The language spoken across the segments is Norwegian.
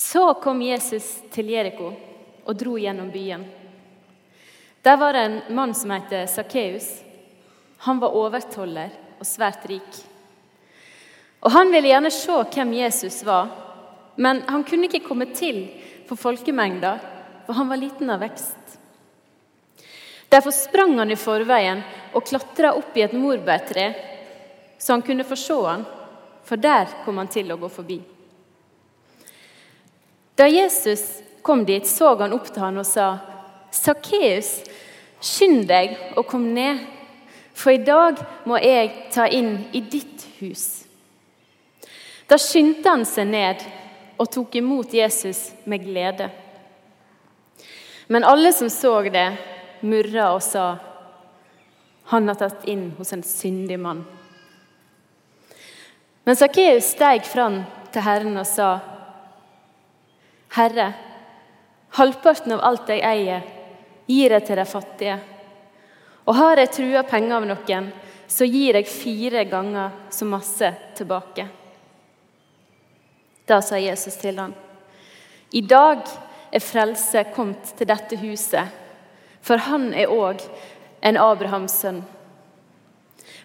Så kom Jesus til Jeriko og dro gjennom byen. Der var det en mann som het Sakkeus. Han var overtoller og svært rik. Og Han ville gjerne se hvem Jesus var, men han kunne ikke komme til for folkemengda, for han var liten av vekst. Derfor sprang han i forveien og klatra opp i et morbærtre, så han kunne få se han, for der kom han til å gå forbi. Da Jesus kom dit, så han opp til han og sa, 'Sakkeus, skynd deg og kom ned, for i dag må jeg ta inn i ditt hus.' Da skyndte han seg ned og tok imot Jesus med glede. Men alle som så det, murra og sa, 'Han har tatt inn hos en syndig mann.' Men Sakkeus steg fram til Herren og sa, 'Herre, halvparten av alt jeg eier, gir jeg til de fattige.' 'Og har jeg trua penger av noen, så gir jeg fire ganger så masse tilbake.' Da sa Jesus til ham, 'I dag er frelse kommet til dette huset.' For han er òg en Abrahams sønn.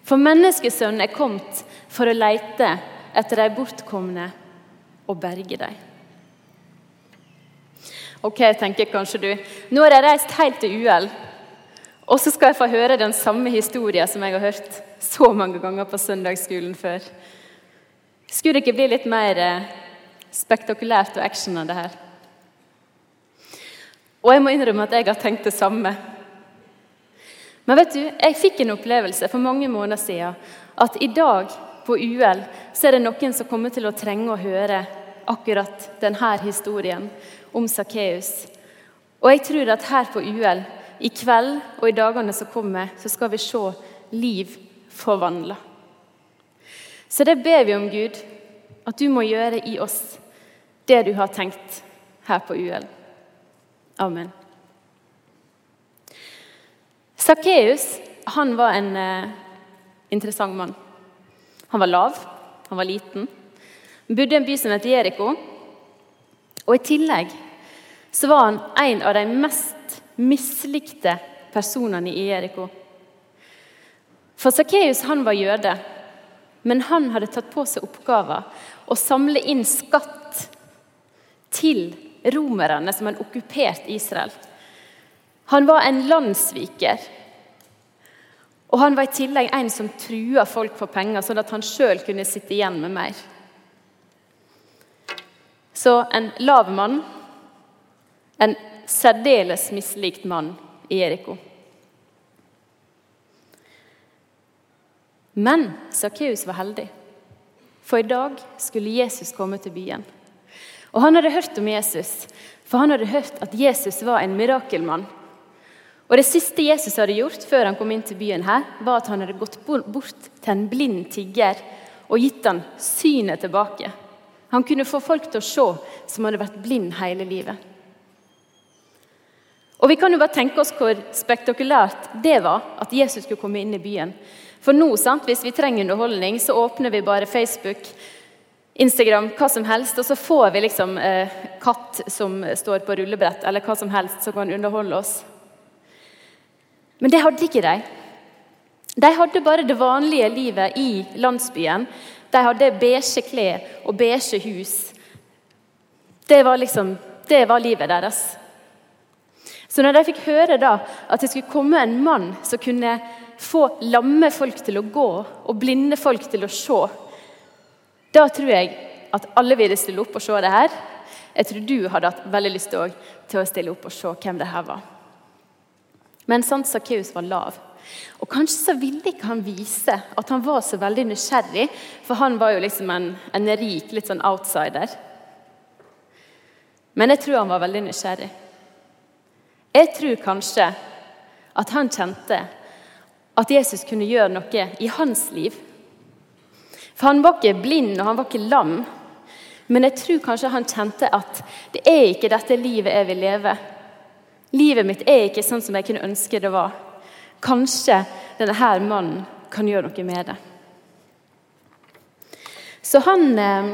For menneskesønnen er kommet for å leite etter de bortkomne og berge dem. Ok, tenker kanskje du. Nå har jeg reist helt til UL, og så skal jeg få høre den samme historien som jeg har hørt så mange ganger på søndagsskolen før. Skulle det ikke bli litt mer eh, spektakulært og action av det her? Og jeg må innrømme at jeg har tenkt det samme. Men vet du, jeg fikk en opplevelse for mange måneder siden at i dag på UL så er det noen som kommer til å trenge å høre akkurat denne historien om Sakkeus. Og jeg tror at her på UL, i kveld og i dagene som kommer, så skal vi se liv forvandla. Så det ber vi om, Gud, at du må gjøre i oss det du har tenkt her på UL. Amen. Sakkeus var en eh, interessant mann. Han var lav, han var liten. Han bodde i en by som het Jeriko. Og I tillegg så var han en av de mest mislikte personene i Jeriko. For Sakkeus var jøde, men han hadde tatt på seg oppgaven å samle inn skatt til romerne som hadde okkupert Israel. Han var en landssviker. Og han var i tillegg en som trua folk for penger, sånn at han sjøl kunne sitte igjen med mer. Så en lav mann, en særdeles mislikt mann i Eriko. Men Sakkeus var heldig, for i dag skulle Jesus komme til byen. Og Han hadde hørt om Jesus, for han hadde hørt at Jesus var en mirakelmann. Og Det siste Jesus hadde gjort før han kom inn til byen, her, var at han hadde gått bort til en blind tigger og gitt han synet tilbake. Han kunne få folk til å se som hadde vært blind hele livet. Og Vi kan jo bare tenke oss hvor spektakulært det var at Jesus skulle komme inn i byen. For nå, sant, hvis vi trenger underholdning, så åpner vi bare Facebook Instagram, hva som helst, og så får vi liksom eh, katt som står på rullebrett, eller hva som helst som kan underholde oss. Men det hadde ikke de. De hadde bare det vanlige livet i landsbyen. De hadde beige klær og beige hus. Det var liksom, det var livet deres. Så når de fikk høre da at det skulle komme en mann som kunne få lamme folk til å gå og blinde folk til å se da tror jeg at alle ville stille opp og se det her. Jeg tror du hadde hatt veldig lyst til å stille opp og se hvem det her var. Men sant, Sakkeus var lav. Og Kanskje så ville ikke han vise at han var så veldig nysgjerrig, for han var jo liksom en, en rik, litt sånn outsider. Men jeg tror han var veldig nysgjerrig. Jeg tror kanskje at han kjente at Jesus kunne gjøre noe i hans liv for han var ikke blind og han var ikke lam. Men jeg tror kanskje han kjente at det er ikke dette livet jeg vil leve. Livet mitt er ikke sånn som jeg kunne ønske det var. Kanskje denne her mannen kan gjøre noe med det. Så han, eh,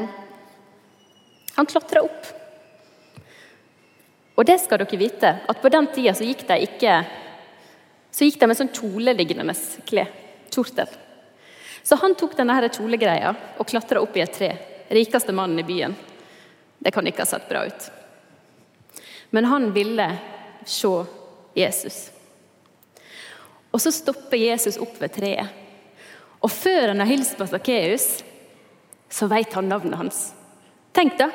han klatra opp Og det skal dere vite, at på den tida så gikk de ikke så gikk de med sånn kjoleliggende klær. Kjortel. Så han tok denne her kjolegreia og klatra opp i et tre. Rikeste mannen i byen. Det kan ikke ha sett bra ut. Men han ville se Jesus. Og så stopper Jesus opp ved treet. Og før han har hilst på Sakkeus, så vet han navnet hans. Tenk da,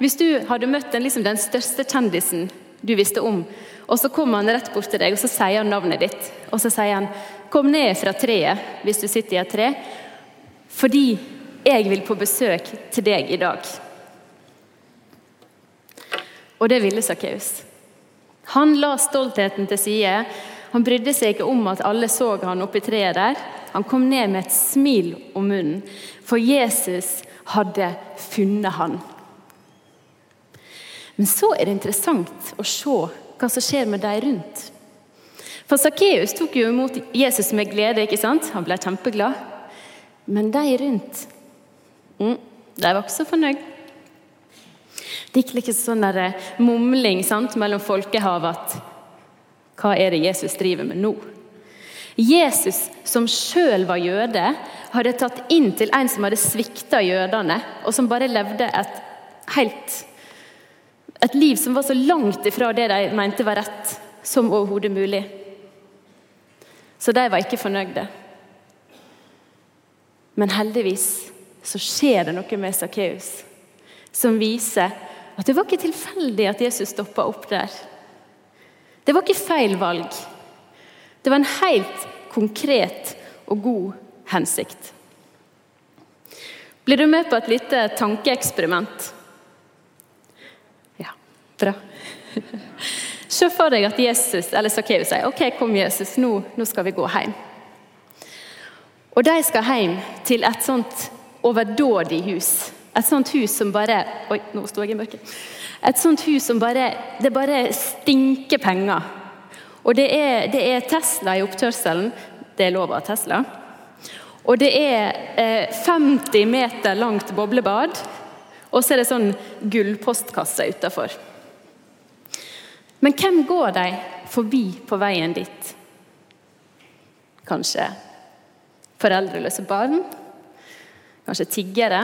hvis du hadde møtt den, liksom den største kjendisen du visste om, og så kommer han rett bort til deg og så sier han navnet ditt. Og så sier han 'Kom ned fra treet hvis du sitter i et tre', fordi jeg vil på besøk til deg i dag. Og det ville Sakkeus. Han la stoltheten til side. Han brydde seg ikke om at alle så han oppi treet der. Han kom ned med et smil om munnen, for Jesus hadde funnet han. Men så er det interessant å se hva som skjer med de rundt. For Sakkeus tok jo imot Jesus med glede. ikke sant? Han ble kjempeglad. Men de rundt mm, de var ikke så fornøyd. Det gikk ikke sånn der eh, mumling sant, mellom folkehavet at Hva er det Jesus driver med nå? Jesus, som sjøl var jøde, hadde tatt inn til en som hadde svikta jødene, og som bare levde et helt et liv som var så langt ifra det de mente var rett som overhodet mulig. Så de var ikke fornøyde. Men heldigvis så skjer det noe med Sakkeus som viser at det var ikke tilfeldig at Jesus stoppa opp der. Det var ikke feil valg. Det var en helt konkret og god hensikt. Blir du med på et lite tankeeksperiment? Bra. Se for deg at Jesus, eller Sakkeus sier ok, kom Jesus, nå, nå, skal vi gå hjem. Og de skal hjem til et sånt overdådig hus. Et sånt hus som bare Oi, nå sto jeg i mørket. Et sånt hus som bare Det bare stinker penger. Og det er, det er Tesla i oppkjørselen. Det er lov av Tesla. Og det er eh, 50 meter langt boblebad. Og så er det sånn gullpostkasse utafor. Men hvem går de forbi på veien dit? Kanskje foreldreløse barn? Kanskje tiggere?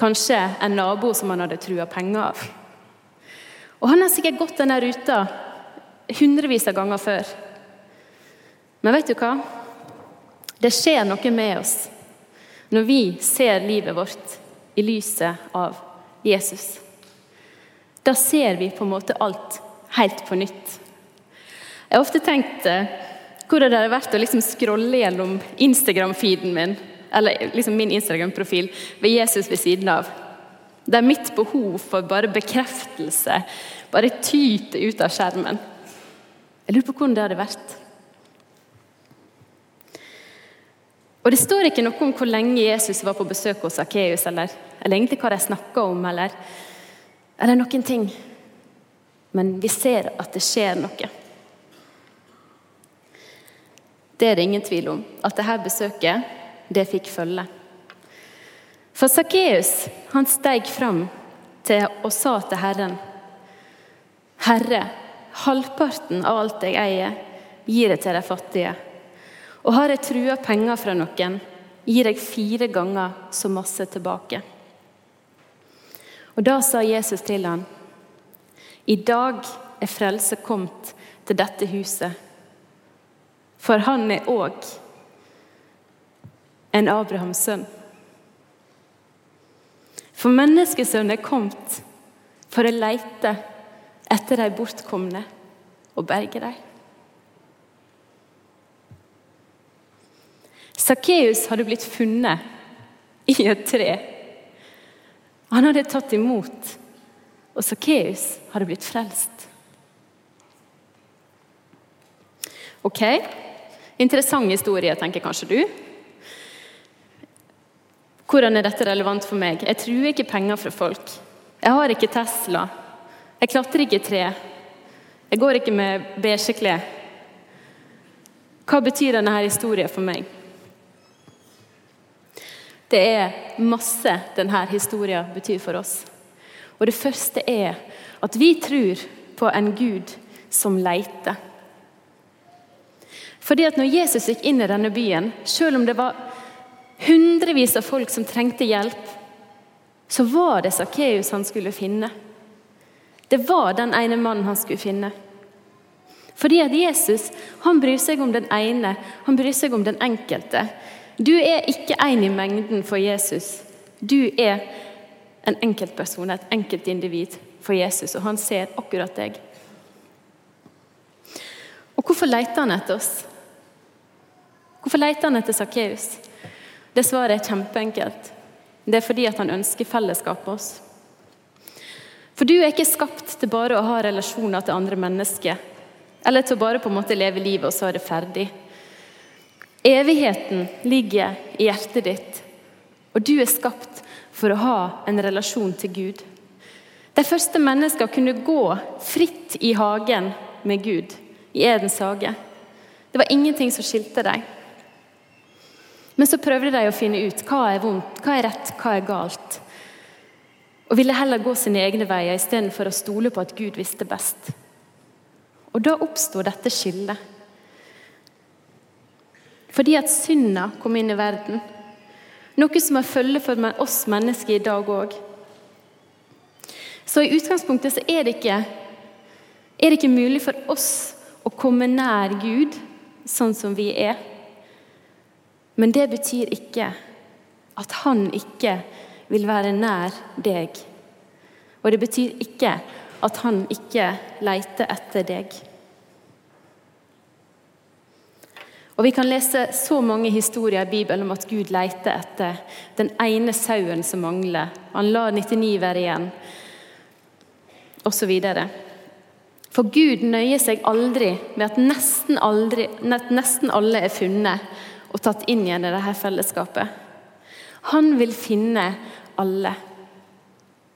Kanskje en nabo som han hadde trua penger av? Og Han har sikkert gått denne ruta hundrevis av ganger før. Men vet du hva? Det skjer noe med oss når vi ser livet vårt i lyset av Jesus. Da ser vi på en måte alt helt på nytt. Jeg har ofte tenkt eh, hvordan det hadde vært å liksom scrolle gjennom Instagram-feeden min, eller liksom min Instagram-profil, ved Jesus ved siden av. Der mitt behov for bare bekreftelse bare tyter ut av skjermen. Jeg lurer på hvordan det hadde vært. Og Det står ikke noe om hvor lenge Jesus var på besøk hos Sakkeus, eller, eller egentlig hva de snakka om, eller, eller noen ting men vi ser at det skjer noe. Det er det ingen tvil om, at dette besøket, det fikk følge. For Sakkeus, steg fram til og sa til Herren, Herre, halvparten av alt jeg eier, gir jeg til de fattige. Og har jeg trua penger fra noen, gir jeg fire ganger så masse tilbake. Og Da sa Jesus til ham, i dag er frelse kommet til dette huset. For han er òg en Abrahams sønn. For menneskesønnen er kommet for å leite etter de bortkomne og berge dem. Sakkeus hadde blitt funnet i et tre. Han hadde tatt imot og Sakkeus hadde blitt frelst. Ok, interessant historie, tenker kanskje du. Hvordan er dette relevant for meg? Jeg truer ikke penger fra folk. Jeg har ikke Tesla. Jeg klatrer ikke i tre. Jeg går ikke med beige klær. Hva betyr denne historien for meg? Det er masse denne historien betyr for oss. Og det første er at vi tror på en Gud som leiter. Fordi at når Jesus gikk inn i denne byen, selv om det var hundrevis av folk som trengte hjelp, så var det Sakkeus han skulle finne. Det var den ene mannen han skulle finne. Fordi at Jesus han bryr seg om den ene, han bryr seg om den enkelte. Du er ikke en i mengden for Jesus. Du er en enkeltperson, et enkeltindivid for Jesus, og han ser akkurat deg. Og hvorfor leter han etter oss? Hvorfor leter han etter Sakkeus? Det svaret er kjempeenkelt. Det er fordi han ønsker fellesskap med oss. For du er ikke skapt til bare å ha relasjoner til andre mennesker eller til å bare på en måte leve livet, og så er det ferdig. Evigheten ligger i hjertet ditt, og du er skapt for å ha en relasjon til Gud. De første menneskene kunne gå fritt i hagen med Gud, i Edens hage. Det var ingenting som skilte dem. Men så prøvde de å finne ut hva er vondt, hva er rett, hva er galt. Og ville heller gå sine egne veier istedenfor å stole på at Gud visste best. Og da oppsto dette skillet. Fordi at synda kom inn i verden. Noe som har følge for oss mennesker i dag òg. Så i utgangspunktet så er det, ikke, er det ikke mulig for oss å komme nær Gud sånn som vi er. Men det betyr ikke at han ikke vil være nær deg. Og det betyr ikke at han ikke leter etter deg. Og Vi kan lese så mange historier i Bibelen om at Gud leter etter den ene sauen som mangler. Han lar 99 være igjen, osv. For Gud nøyer seg aldri med at nesten, aldri, nesten alle er funnet og tatt inn igjen i dette fellesskapet. Han vil finne alle.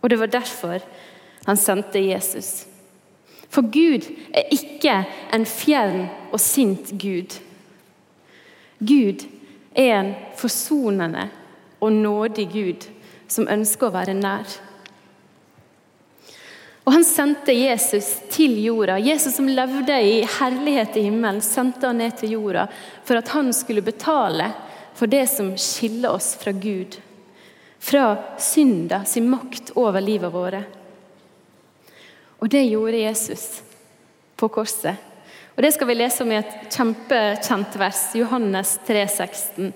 Og det var derfor han sendte Jesus. For Gud er ikke en fjern og sint Gud. Gud er en forsonende og nådig Gud som ønsker å være nær. Og Han sendte Jesus til jorda. Jesus som levde i herlighet i himmelen, sendte han ned til jorda for at han skulle betale for det som skiller oss fra Gud. Fra synda sin makt over livet våre. Og det gjorde Jesus på korset. Og Det skal vi lese om i et kjempekjent vers, Johannes 3,16.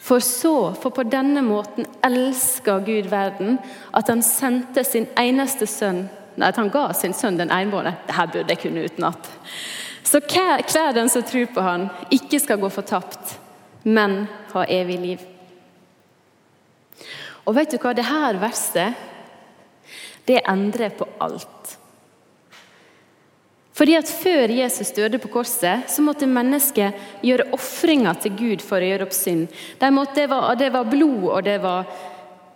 For så, for på denne måten elsker Gud verden, at han sendte sin eneste sønn Nei, at han ga sin sønn den enbårne. Dette burde jeg kunne utenat. Så hver den som tror på han, ikke skal gå fortapt, men ha evig liv. Og vet du hva? Det her verset det endrer på alt. Fordi at Før Jesus døde på korset, så måtte mennesket gjøre ofringer til Gud for å gjøre opp synd. De måtte, det, var, det var blod, og det var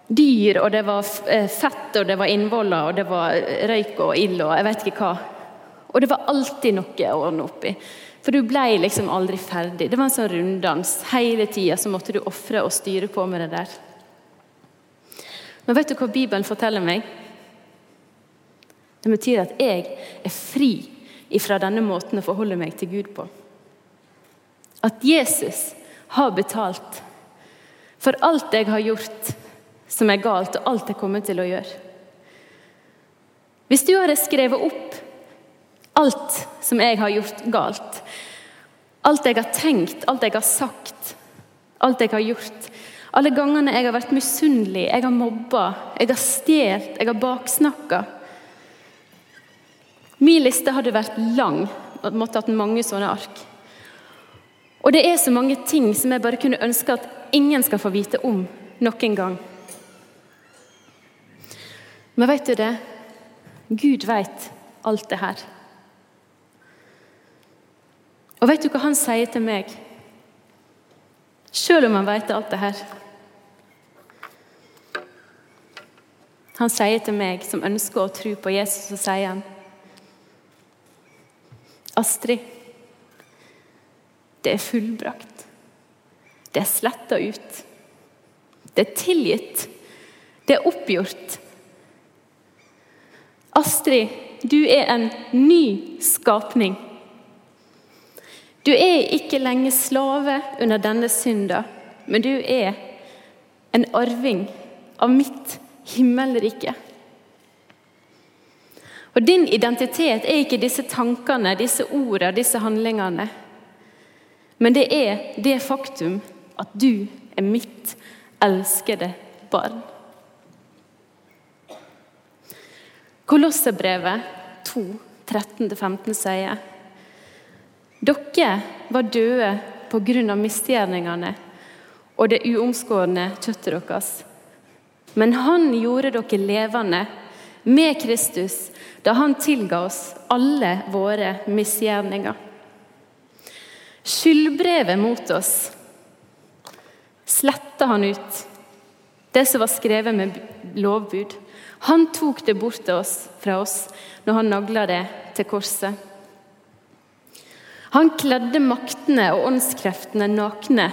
dyr, og det var eh, fett, og det var innvoller, og det var røyk og ild og jeg vet ikke hva. Og det var alltid noe å ordne opp i. For du ble liksom aldri ferdig. Det var en sånn runddans. Hele tida så måtte du ofre og styre på med det der. Men vet du hva Bibelen forteller meg? Det betyr at jeg er fri ifra denne måten å forholde meg til Gud på. At Jesus har betalt for alt jeg har gjort som er galt, og alt jeg kommer til å gjøre. Hvis du hadde skrevet opp alt som jeg har gjort galt, alt jeg har tenkt, alt jeg har sagt, alt jeg har gjort alle gangene jeg har vært misunnelig, jeg har mobba, jeg har stjålet, jeg har baksnakka Min liste hadde vært lang og måtte hatt mange sånne ark. Og det er så mange ting som jeg bare kunne ønske at ingen skal få vite om noen gang. Men vet du det? Gud vet alt det her. Og vet du hva han sier til meg? Selv om han vet alt det her. Han sier til meg, som ønsker å tro på Jesus, så sier han Astrid, det er fullbrakt. Det er sletta ut. Det er tilgitt. Det er oppgjort. Astrid, Du er en ny skapning. Du er ikke lenger slave under denne synda, men du er en arving av mitt himmelrike. Og Din identitet er ikke disse tankene, disse ordene, disse handlingene. Men det er det faktum at du er mitt elskede barn. Kolossebrevet 2, 13-15 sier dere var døde på grunn av misgjerningene og det uomskårne kjøttet deres. Men han gjorde dere levende med Kristus da han tilga oss alle våre misgjerninger. Skyldbrevet mot oss sletta han ut, det som var skrevet med lovbud. Han tok det bort til oss, fra oss når han nagla det til korset. Han kledde maktene og åndskreftene nakne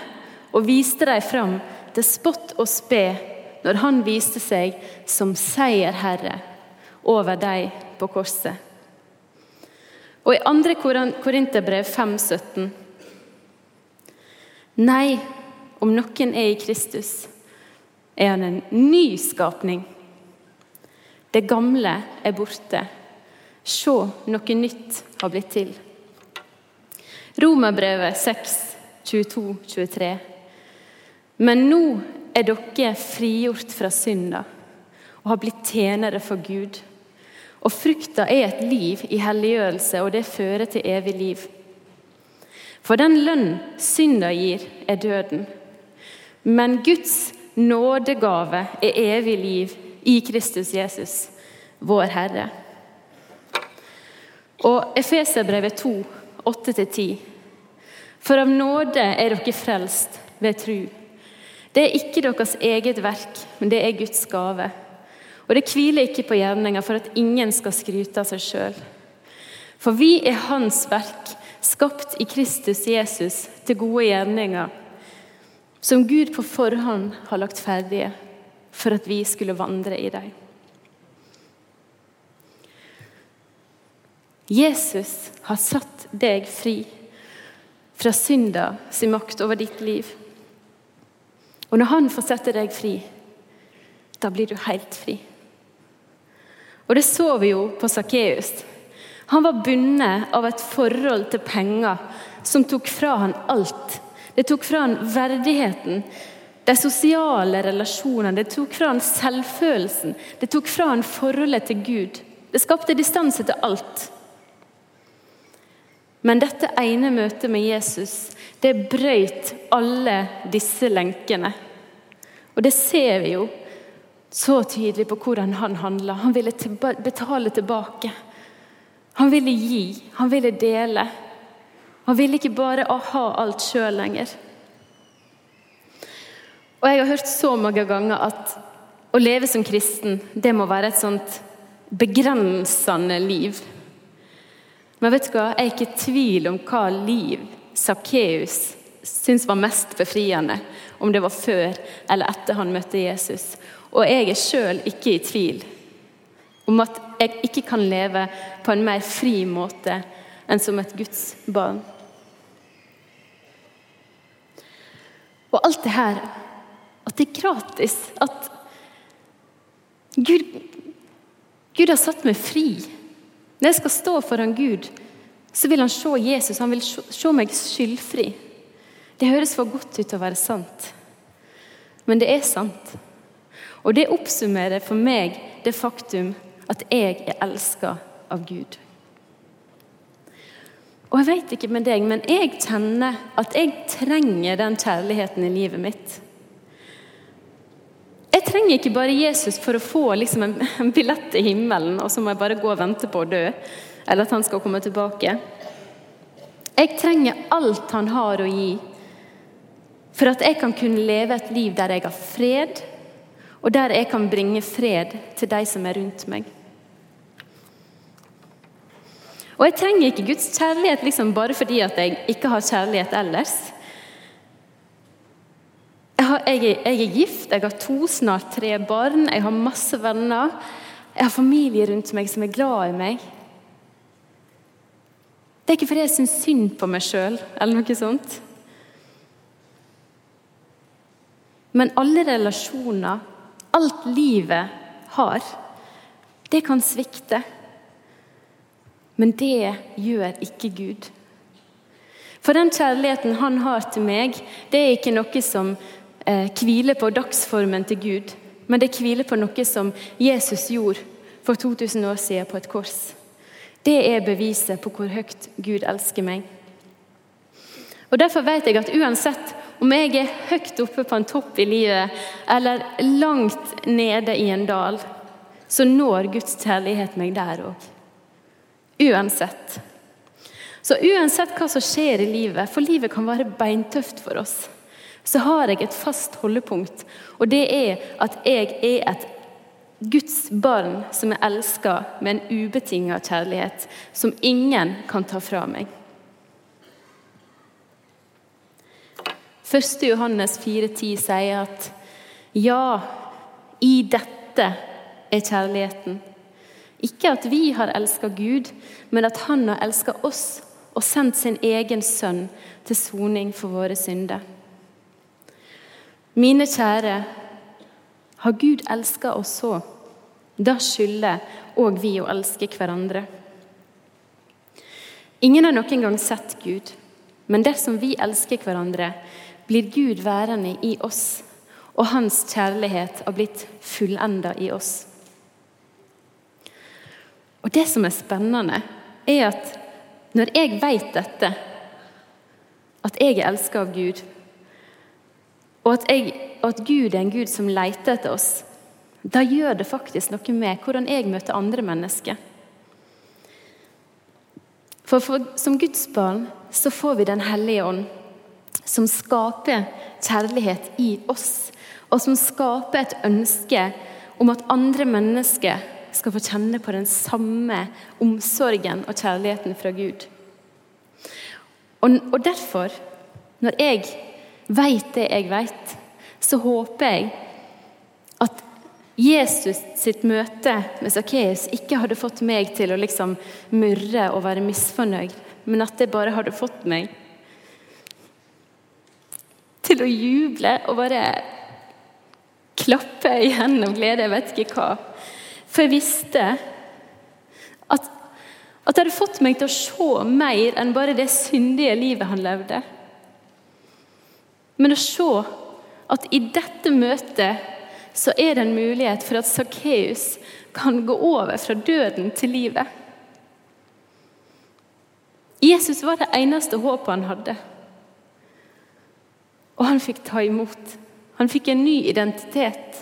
og viste dem fram til spott og spe når han viste seg som seierherre over dem på korset. Og i 2. Korinterbrev 5,17.: Nei, om noen er i Kristus, er han en ny skapning. Det gamle er borte. Se, noe nytt har blitt til. Romerbrevet 6, 22-23. Men nå er dere frigjort fra synda og har blitt tjenere for Gud. Og frukta er et liv i helliggjørelse, og det fører til evig liv. For den lønn synda gir, er døden. Men Guds nådegave er evig liv i Kristus Jesus, vår Herre. Og Efeserbrevet 2, 8-10. For av nåde er dere frelst ved tru. Det er ikke deres eget verk, men det er Guds gave. Og det hviler ikke på gjerninger for at ingen skal skryte av seg sjøl. For vi er Hans verk, skapt i Kristus Jesus til gode gjerninger, som Gud på forhånd har lagt ferdige for at vi skulle vandre i dem. Jesus har satt deg fri fra synda sin makt over ditt liv. Og når han får sette deg fri, da blir du helt fri. Og det så vi jo på Sakkeus. Han var bundet av et forhold til penger som tok fra han alt. Det tok fra han verdigheten, de sosiale relasjonene. Det tok fra han selvfølelsen. Det tok fra han forholdet til Gud. Det skapte distanse til alt. Men dette ene møtet med Jesus det brøyt alle disse lenkene. Og det ser vi jo så tydelig på hvordan han handla. Han ville betale tilbake. Han ville gi, han ville dele. Han ville ikke bare ha alt sjøl lenger. Og Jeg har hørt så mange ganger at å leve som kristen det må være et sånt begrensende liv. Men vet du hva? jeg er ikke i tvil om hva liv Sakkeus syntes var mest befriende. Om det var før eller etter han møtte Jesus. Og jeg er sjøl ikke i tvil om at jeg ikke kan leve på en mer fri måte enn som et Guds barn. Og alt det her, at det er gratis, at Gud, Gud har satt meg fri. Når jeg skal stå foran Gud, så vil han se Jesus, han vil se meg skyldfri. Det høres for godt ut til å være sant, men det er sant. Og det oppsummerer for meg det faktum at jeg er elska av Gud. Og jeg vet ikke med deg, men jeg kjenner at jeg trenger den kjærligheten i livet mitt. Jeg trenger ikke bare Jesus for å få liksom en billett til himmelen, og så må jeg bare gå og vente på å dø, eller at han skal komme tilbake. Jeg trenger alt han har å gi, for at jeg kan kunne leve et liv der jeg har fred, og der jeg kan bringe fred til de som er rundt meg. Og jeg trenger ikke Guds kjærlighet liksom bare fordi at jeg ikke har kjærlighet ellers. Jeg, har, jeg, jeg, er, gift, jeg har to, snart tre barn, jeg har masse venner. Jeg har familie rundt meg som er glad i meg. Det er ikke fordi jeg syns synd på meg sjøl, eller noe sånt. Men alle relasjoner, alt livet har, det kan svikte. Men det gjør ikke Gud. For den kjærligheten han har til meg, det er ikke noe som eh, hviler på dagsformen til Gud, men det hviler på noe som Jesus gjorde for 2000 år siden på et kors. Det er beviset på hvor høyt Gud elsker meg. Og Derfor vet jeg at uansett om jeg er høyt oppe på en topp i livet eller langt nede i en dal, så når Guds kjærlighet meg der òg. Uansett. Så uansett hva som skjer i livet, for livet kan være beintøft for oss, så har jeg et fast holdepunkt, og det er at jeg er et Guds barn som er elska med en ubetinga kjærlighet, som ingen kan ta fra meg. 1. Johannes 4,10 sier at ja, i dette er kjærligheten. Ikke at vi har elska Gud, men at Han har elska oss og sendt sin egen sønn til soning for våre synder. Mine kjære, har Gud elska oss så, da skylder òg vi å elske hverandre. Ingen har noen gang sett Gud, men dersom vi elsker hverandre, blir Gud værende i oss, og hans kjærlighet har blitt fullenda i oss. Og Det som er spennende, er at når jeg vet dette, at jeg er elska av Gud, og at, jeg, at, Gud er en Gud som leter etter oss, da gjør det faktisk noe med hvordan jeg møter andre mennesker. For, for som Guds barn så får vi Den hellige ånd, som skaper kjærlighet i oss, og som skaper et ønske om at andre mennesker skal få kjenne på den samme omsorgen og kjærligheten fra Gud. Og, og derfor, når jeg vet det jeg vet, så håper jeg at Jesus sitt møte med Sakkeus ikke hadde fått meg til å liksom murre og være misfornøyd, men at det bare hadde fått meg til å juble og bare klappe igjen av glede. Jeg vet ikke hva. For jeg visste at, at det hadde fått meg til å se mer enn bare det syndige livet han levde. Men å se at i dette møtet så er det en mulighet for at Sakkeus kan gå over fra døden til livet. Jesus var det eneste håpet han hadde. Og han fikk ta imot. Han fikk en ny identitet.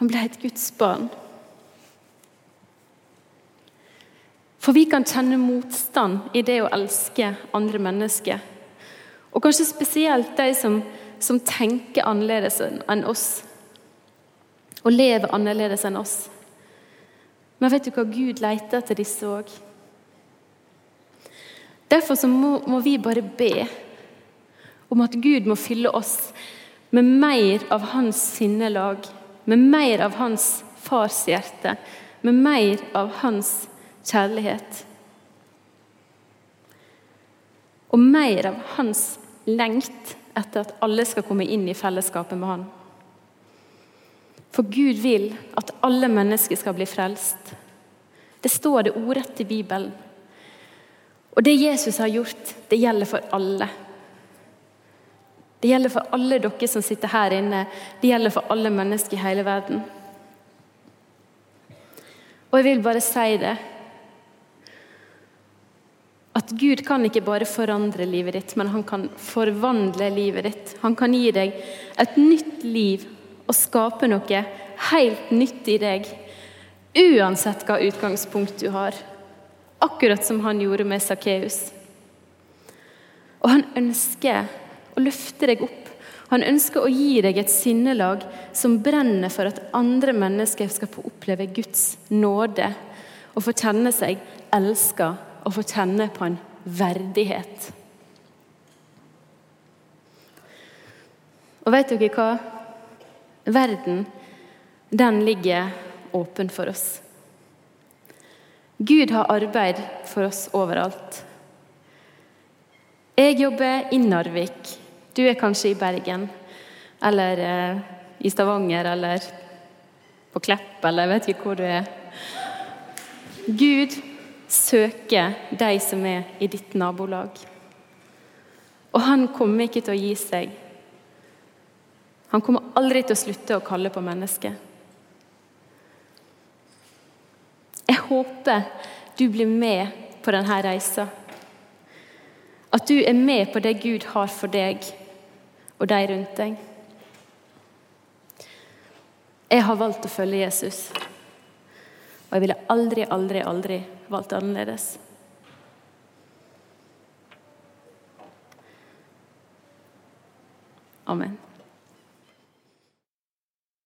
Han ble et Guds barn. For vi kan kjenne motstand i det å elske andre mennesker. Og kanskje spesielt de som, som tenker annerledes enn oss. Og lever annerledes enn oss. Men vet du hva? Gud leter etter disse òg. Derfor må, må vi bare be om at Gud må fylle oss med mer av hans sinnelag, med mer av hans fars hjerte, med mer av hans kjærlighet. Og mer av hans lengt etter at alle skal komme inn i fellesskapet med han. For Gud vil at alle mennesker skal bli frelst. Det står det ordrett i Bibelen. Og det Jesus har gjort, det gjelder for alle. Det gjelder for alle dere som sitter her inne. Det gjelder for alle mennesker i hele verden. Og jeg vil bare si det at Gud kan ikke bare forandre livet ditt, men han kan forvandle livet ditt. Han kan gi deg et nytt liv og skape noe helt nytt i deg. Uansett hva utgangspunkt du har. Akkurat som han gjorde med Sakkeus. Og han ønsker å løfte deg opp. Han ønsker å gi deg et sinnelag som brenner for at andre mennesker skal få oppleve Guds nåde og få kjenne seg elska og få kjenne på en verdighet. Og vet dere hva? Verden, den ligger åpen for oss. Gud har arbeid for oss overalt. Jeg jobber i Narvik. Du er kanskje i Bergen. Eller eh, i Stavanger, eller på Klepp, eller jeg vet ikke hvor du er. Gud søker de som er i ditt nabolag. Og han kommer ikke til å gi seg. Han kommer aldri til å slutte å kalle på mennesket. Jeg håper du blir med på denne reisa. At du er med på det Gud har for deg og de rundt deg. Jeg har valgt å følge Jesus. Og jeg ville aldri, aldri, aldri valgt annerledes. Amen.